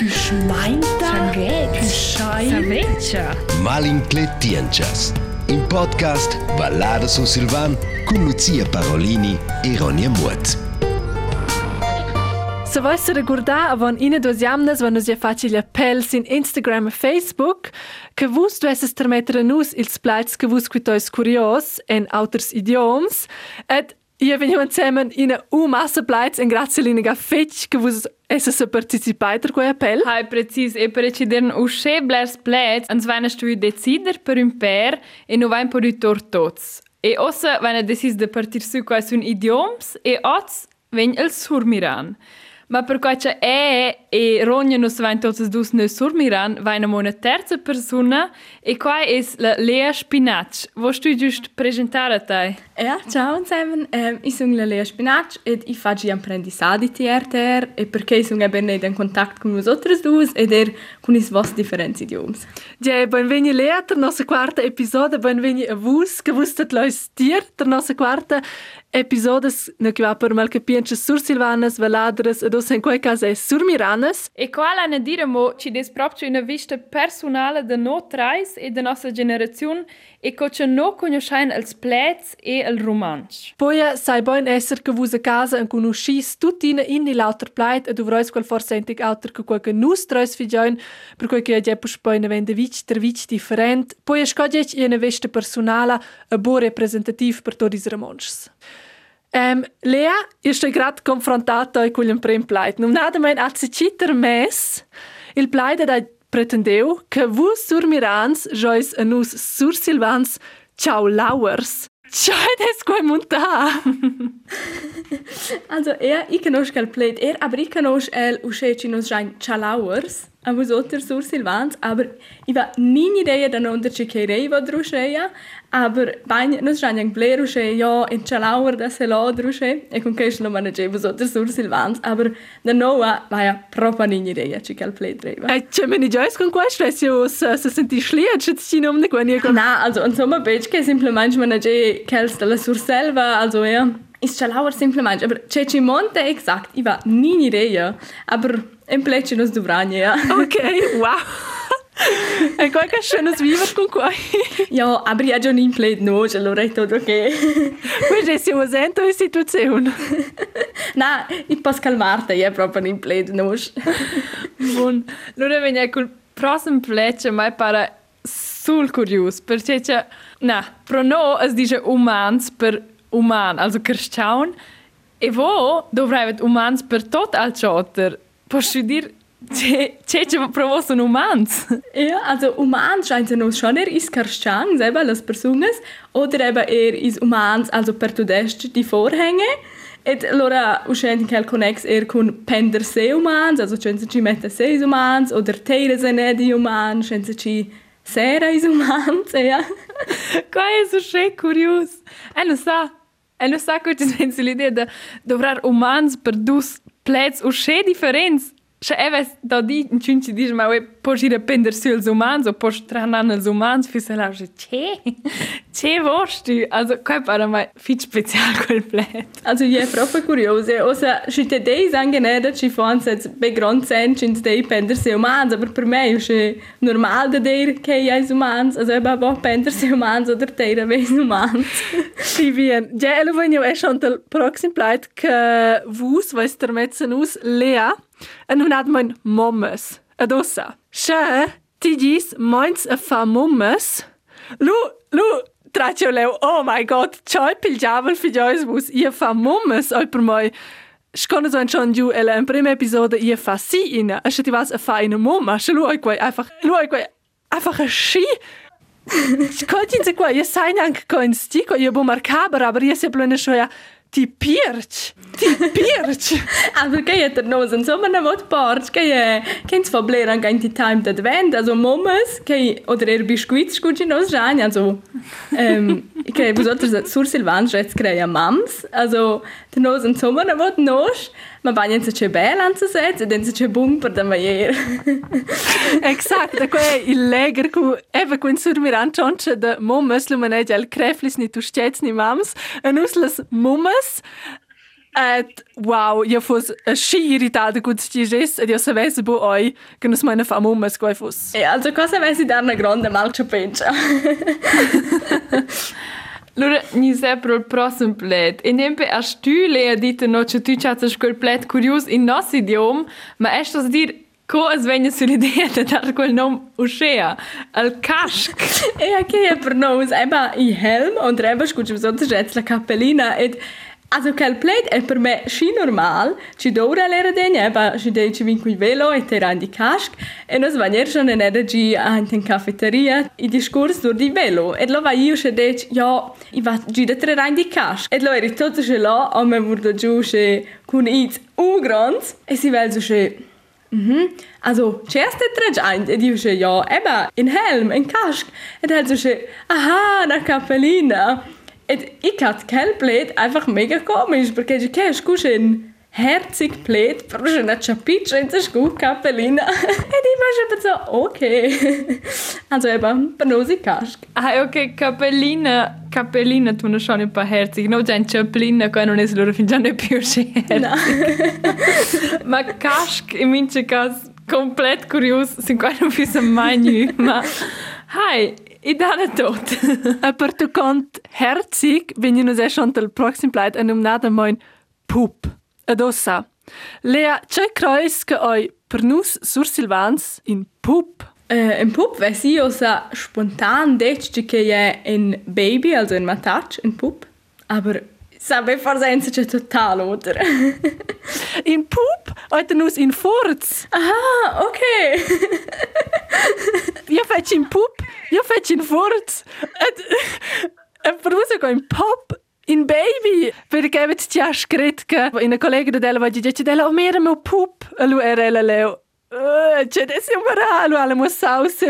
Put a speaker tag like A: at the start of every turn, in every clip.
A: Puschein.
B: Saveccia.
C: Malincletienchas. In podcast Ballada su Silvan con Lucia Parolini e Ronja Mutt.
D: Se se ricordare, avon ina dos jamnas, vanno si facci gli appelli in Instagram e Facebook, che vus dovesse permettere nus ils plaits che vus quitois curios en auters idioms, et io veniamo insieme in una massa plaits en grazie all'iniga fetch che vus esse se participai per quei appell.
B: Hai precis e per decideren usce blers plets, ans vaina stu decider per un per e no vain per utor tots. E ossa vaina decis de partir su quais un idioms e oz ven el surmiran. Ma per quai c'è e e rogna nos vain tots dus ne surmiran, vaina mo una terza persona e quai es la Lea Spinach. Wo stu just presentare te?
E: Ja, ciao insieme. Um, io sono la Lea Spinacci e io faccio apprendissage di RTR e perché sono eben in contatto con voi altri due ed er con i vostri differenti idiomi.
D: Ja, benveni Lea, der nostra quarta episode, benveni a vus, che vus tet lois dir, der nostra quarta episode, ne che va per mal capienche sur Silvanas, Valadres, ed os in quei caso è sur Miranas.
B: E qual a dire mo ci des proprio una vista personale de no trais e de nostra generazione e co ce no conoscein els plets e el romansch.
D: Poi sai bon esser che vus a casa en conoscis tutina in di lauter pleit e dovreis quel forsentig auter che quel che nus treis figlioin per quel che ja jepus poi ne vende vic der vic different. Poi scogec i una vesta personala a bo representativ per todis romanschs. Um, Lea, io sto grad confrontata con il primo pleit. Non nada mein a citer mes, il pleit da pretendeu che vus sur mirans jois a nus sur silvans ciao lauers. Ciao des quei monta.
E: Also, er, ich conosco il plate, er, aber ich conosco el usceci nos jain chalauers, a vos other sur Silvans, aber ich war nie idea da non der chikerei va druscheia, Aber Beinernos scheint ein Blerusche, ja, in Chalauer, das Helodrusche, e con che lo maneggevo sotto sul Silvans, aber da noa, ma ja, proprio nini idea, ci cal play dreva.
D: E c'è meni giois con questo, e se us, se senti schliert, c'è ci nom de quani.
E: Na, also, insomma, bec, che simplemente er manegge cal stella sur selva, also, ja, ist Chalauer simplemente, aber c'è ci monte, exakt, i va nini idea, aber in plece nos dovranje, ja.
D: Ok, wow. E qua che sono svivere con
E: qua. Io abri a Johnny in play no, ce l'ho detto che.
D: Poi ci siamo sento in situazione.
E: No, i posso calmarti, è proprio in play no.
B: Buon. Allora veniamo col prossimo play, ma pare sul curioso, perché c'è no, pro no es dice umans per uman, also cristian. E voi dovrai umans per tot al chotter. Posso dire c'è c'è pro vo sono umans.
E: Ja, also Humans scheint nos schon er is Karstang, selber las Personas, oder eben er is Humans, also per tudest die Vorhänge. Et allora uscenti che connex er con pender se umans, also senza ci mette se umans, oder teire se ne di umans, senza ci sera is umans, ja.
B: Quai è so schön curios. E non sa, e non sa che ci pensi l'idea de dovrar umans per dus plets o che differenz. Cioè, eves da di in cinci dice ma we posso ir a pender su els umans o posso tranan els umans fi se la che che vosti also quai para mai fit special quel plet.
E: Also je proprio curioso, osa schite dei angeneda ci fons jetzt be grand sen cins dei pender se umans, aber per me è normal da der che ja is umans, also eba bo pender se umans oder teira ve umans.
D: Si bien. Ja, elo venio è schon del proxim pleit che vus vais der metzen us Lea. E nun hat mein mommes. Ed ossa. Sche, ti dis meins a fa mommes. Lu, lu, traccio leu, oh my god, ciao pil diavol figliois vus, ia fa mommes, oi per moi. So schon giù e in prima episode ia fa si ina, e se ti vas a fa ina momma, se lu oi quai einfach, lu oi quai einfach a schi. Scolti se qua, ia sai neanche coin stico, ia bo marcaber, aber ia se plena schoia, ti pirč, ti
E: pirč. Ampak kaj je trnozen, samo nam odporč, kaj je, kaj smo bleran, kaj ti time that vent, also momes, kaj odrer biškvit škuči nos žanja, also, um, kaj je bezotter za sur Silvan, že skreja mams, also trnozen, samo nam od nož, ma banje se če belan se sec, den se če bumper da ma
D: je. Exakt, tako je il leger, ku, eva kun sur miran čonče, da momes lumeneđa, al kreflis ni tuščec ni mams, en uslas momes, mommes Et wow, io fos a schi irritada con sti ges ed io savesse bu oi che nos meine fam um es goi fos.
E: E also cosa avessi dar una grande malcia pensa.
B: Allora, ni se pro il prossimo plet. E nempe a stüle a dite no, che tu chattes quel plet curios in nos idiom, ma è sto dir co as vegna sull'idea de dar quel nom uscea, al casc.
E: e anche per noi, eba i helm und reba scucci sotto la cappellina Also quel plate è per me sci normal, ci dora l'era degna, eba ci dei ci vin qui velo e te randi casc, e nos va nier schon in energy anche in caffetteria, i discurs dur di velo, e lo va io che dec, ja, i va gi da tre randi casc, e lo eri tutto ce l'ho, o me wurde giù che con iz u grons, e si vel so che, Mhm. Also, hat er gemeint, und ich so, ja, eben, in Helm, in. Und er hat so, aha, nach Cappellina. Ich hatte kein Plaid, einfach mega komisch, perché du ein herzig Plaid, brauchst du eine Chapice in der Cappellina. Und ich war so, okay. Also eben, Banosi Kask.
B: Ah, ok, cappellina, cappellina tu non sono un po' herzig, no già in cappellina qua non è loro fin già è più.
E: No.
B: Ma casc, in mince cas, komplett kurios, sind più so menu, ma... Hai, i danno tot.
D: E per tu cont herzig, wenn ich nos schon del proxim pleit en um nada mein pup. Ed ossa. Lea, c'è creus che oi per nus sur Silvans in pup?
E: Äh, ein Pup weiß ich also spontan che è ein Baby, also ein Matach, ein Pup. Aber sabe forse è total, oder?
D: In pup? Oi nus in forz?
E: Aha, okay.
D: Io faccio in pup, io faccio in forz. Ed, e per nus è in pop. In baby, perché avete già scritto che una collega della va dice della o mera meu pup, e lui era la c'è adesso un varalo, alla mo sauce,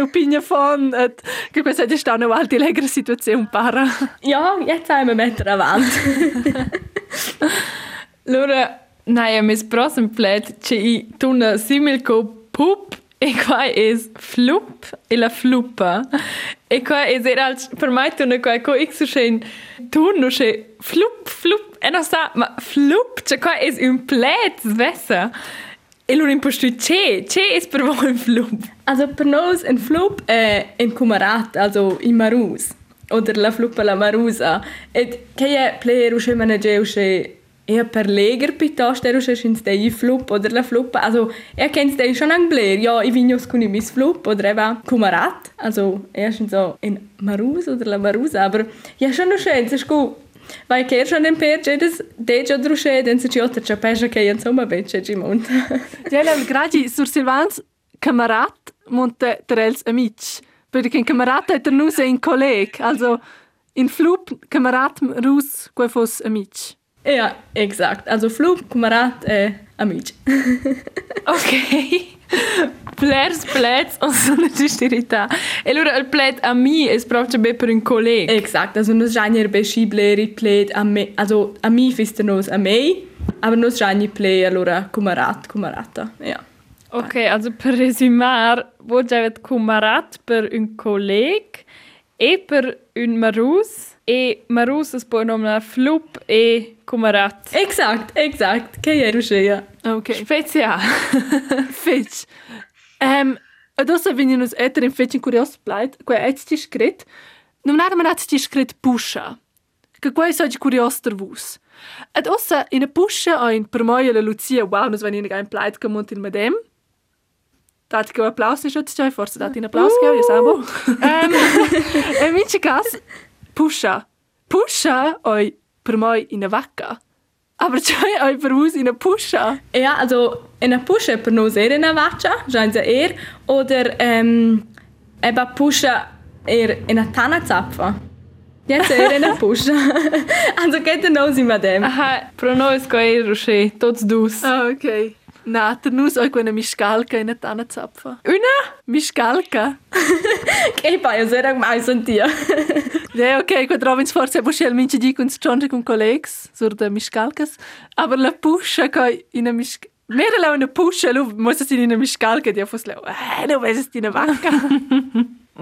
D: von, et, che questa è stata una volta legra situazione para.
E: Ja, jetzt haben wir Meter avanti.
B: Allora, naja, mis prossimo plet, c'è i tuna simil co pup, e qua è flup, e la fluppa. E qua è era per me tuna qua, co ich so schön tun, no c'è flup, flup, e non sa, ma flup, c'è qua è un plet, svessa. E allora in posto c'è, c'è è per voi un flup.
E: Also per noi ein Flup è ein Kumarat, also in Marus. Oder la fluppa la marusa. Et che player usce manage usce eher per leger piuttosto er usce in stei flup oder la fluppa. Also er kennt stei schon ang player. Ja, i vignos con i mis flup oder eva Kumarat. Also er schon so in Marus oder la marusa. Aber ja, schon schön, es ist gut. Vai che schon in per jedes dejo drusche, den se ci otter c'è pesce che insomma becce ci monta.
D: Gela, gradi sur Silvans, Kamerad monte terels amic. Perché in Kamerad hat er nus ein Kolleg, also in Flub Kamerad rus quei fos amic.
E: Ja, exakt. Also Flug, Kumarat, äh, amici.
B: Ok. Plers plets o sono gisterità. E allora il plet a me è proprio be per un collega.
E: Exakt, also nus janger beschibleri pled a me, also a mi fiste nus a me, aber nus jani play allora Kumarat, Kumarata. Ja.
B: Ok, also per resumar, vuol dire cumarat per un collega e per un marus e marus es nominare flup e cumarat.
E: Exakt, exakt. Che ruscia.
D: Ok.
B: Spezial.
D: Fetch. Ähm, adesso vengono nos etter in fetch in curios pleit, quei ets ti scret. Non era man ets ti scret pusha. Che quei so curios der vus. Ed ossa in a pusha ein per moi la Lucia, wow, nos venina ein pleit comont in medem. Dat che applaus ne schutz chai, forse dat in applaus che io sambo. Ähm, e mince cas pusha. Pusha oi per moi in a vacca. Aber oi per vus in a pusha.
E: Ja, also in a Pusche per nus er in a vaccia, scheint sie er, oder ähm, eba Pusche er in a Tanna zapfa. Jetzt er in a Pusche. also geht er nus in dem.
B: Aha, pro noi scoe rusce, tots dus.
D: Ah, ok. Na, ter nus oi quena miscalca in a tanna zapfa.
B: Una?
D: Miscalca?
E: Che poi io sera mai sentia.
D: Ja, ok, qua trovins forse bo schel mince di con stronge con collegs sur de miscalcas, aber la pusha coi in a mis Mera la una pusha, lu muss es in a miscalca di fos la. Eh, nu ves in a vacca.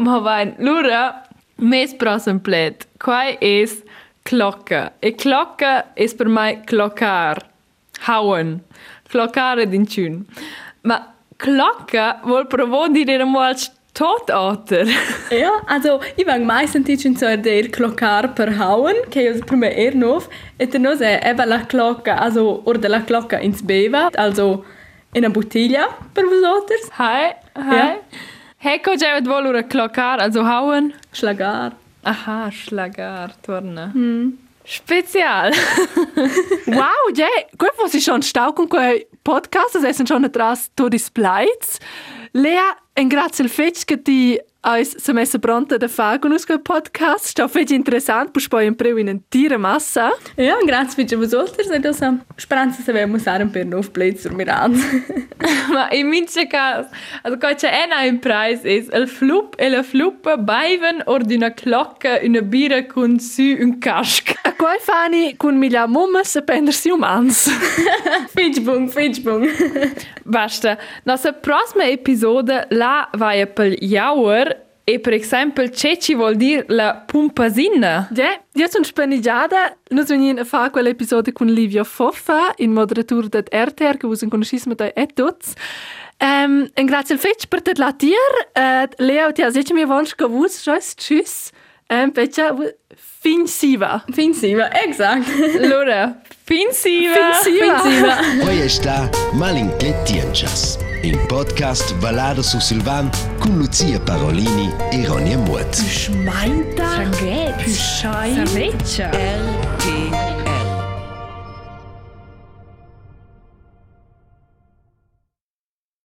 B: Ma vai, allora, mes prossimo plet, qua es clocca. E clocca es per me cloccar. Hauen. Cloccare d'inciun. Ma clocca vuol provo dire mal als Totater.
E: Ja, also ich war meistens in so der Glockar per Hauen, che io prima er nov, e te nos è eva la clocca, also, oder la clocca ins beva, also in una bottiglia per vosotros.
B: Hi, hi.
E: Ja.
B: Hecco già vuol ora cloccare, also hauen.
E: Schlagar.
B: Aha, Schlagar, torna. Spezial.
D: Wow, ja, gut, was ist schon stau con quei podcast, das essen schon atrás todos plates. Lea, en grazie al fetch che ti se messa pronta da fare con questo podcast. Sta fetch interessant, pus poi un preu in entire massa.
E: Ja, grazie per vosotros, e dos speranza se vemo usare per nov plate sur Miran.
B: Ma in mince cas, also qua c'è una in preis is il flup e la fluppa baiven or di una clocca una bira con su un casc.
D: A quei fani con miglia mummas e pendersi umans.
E: Fitchbung, Fitchbung.
B: Basta. Nossa próxima episode lá vai per Jauer e per esempio c'è ci vuol dire la pumpasina.
D: Ja, io sono spanigiata. Noi venim a fare quell'episodio con Livio Foffa, in moderatura del RTR, che usa conoscismo da e tutti. Um, en grazie al fetch per te la tier. Uh, Leo, ti ha detto mi vons che vus, tschüss, tschüss. Um, Pecha, fin siva.
E: Finsiva, exakt.
B: Allora, fin siva.
D: Fin siva.
E: Finsiva.
C: Poi está Malincletienchas, in podcast Ballada su Silvan con Lucia Parolini e Ronja Mutt.
D: Pischai.
B: Savreccia.
D: LT.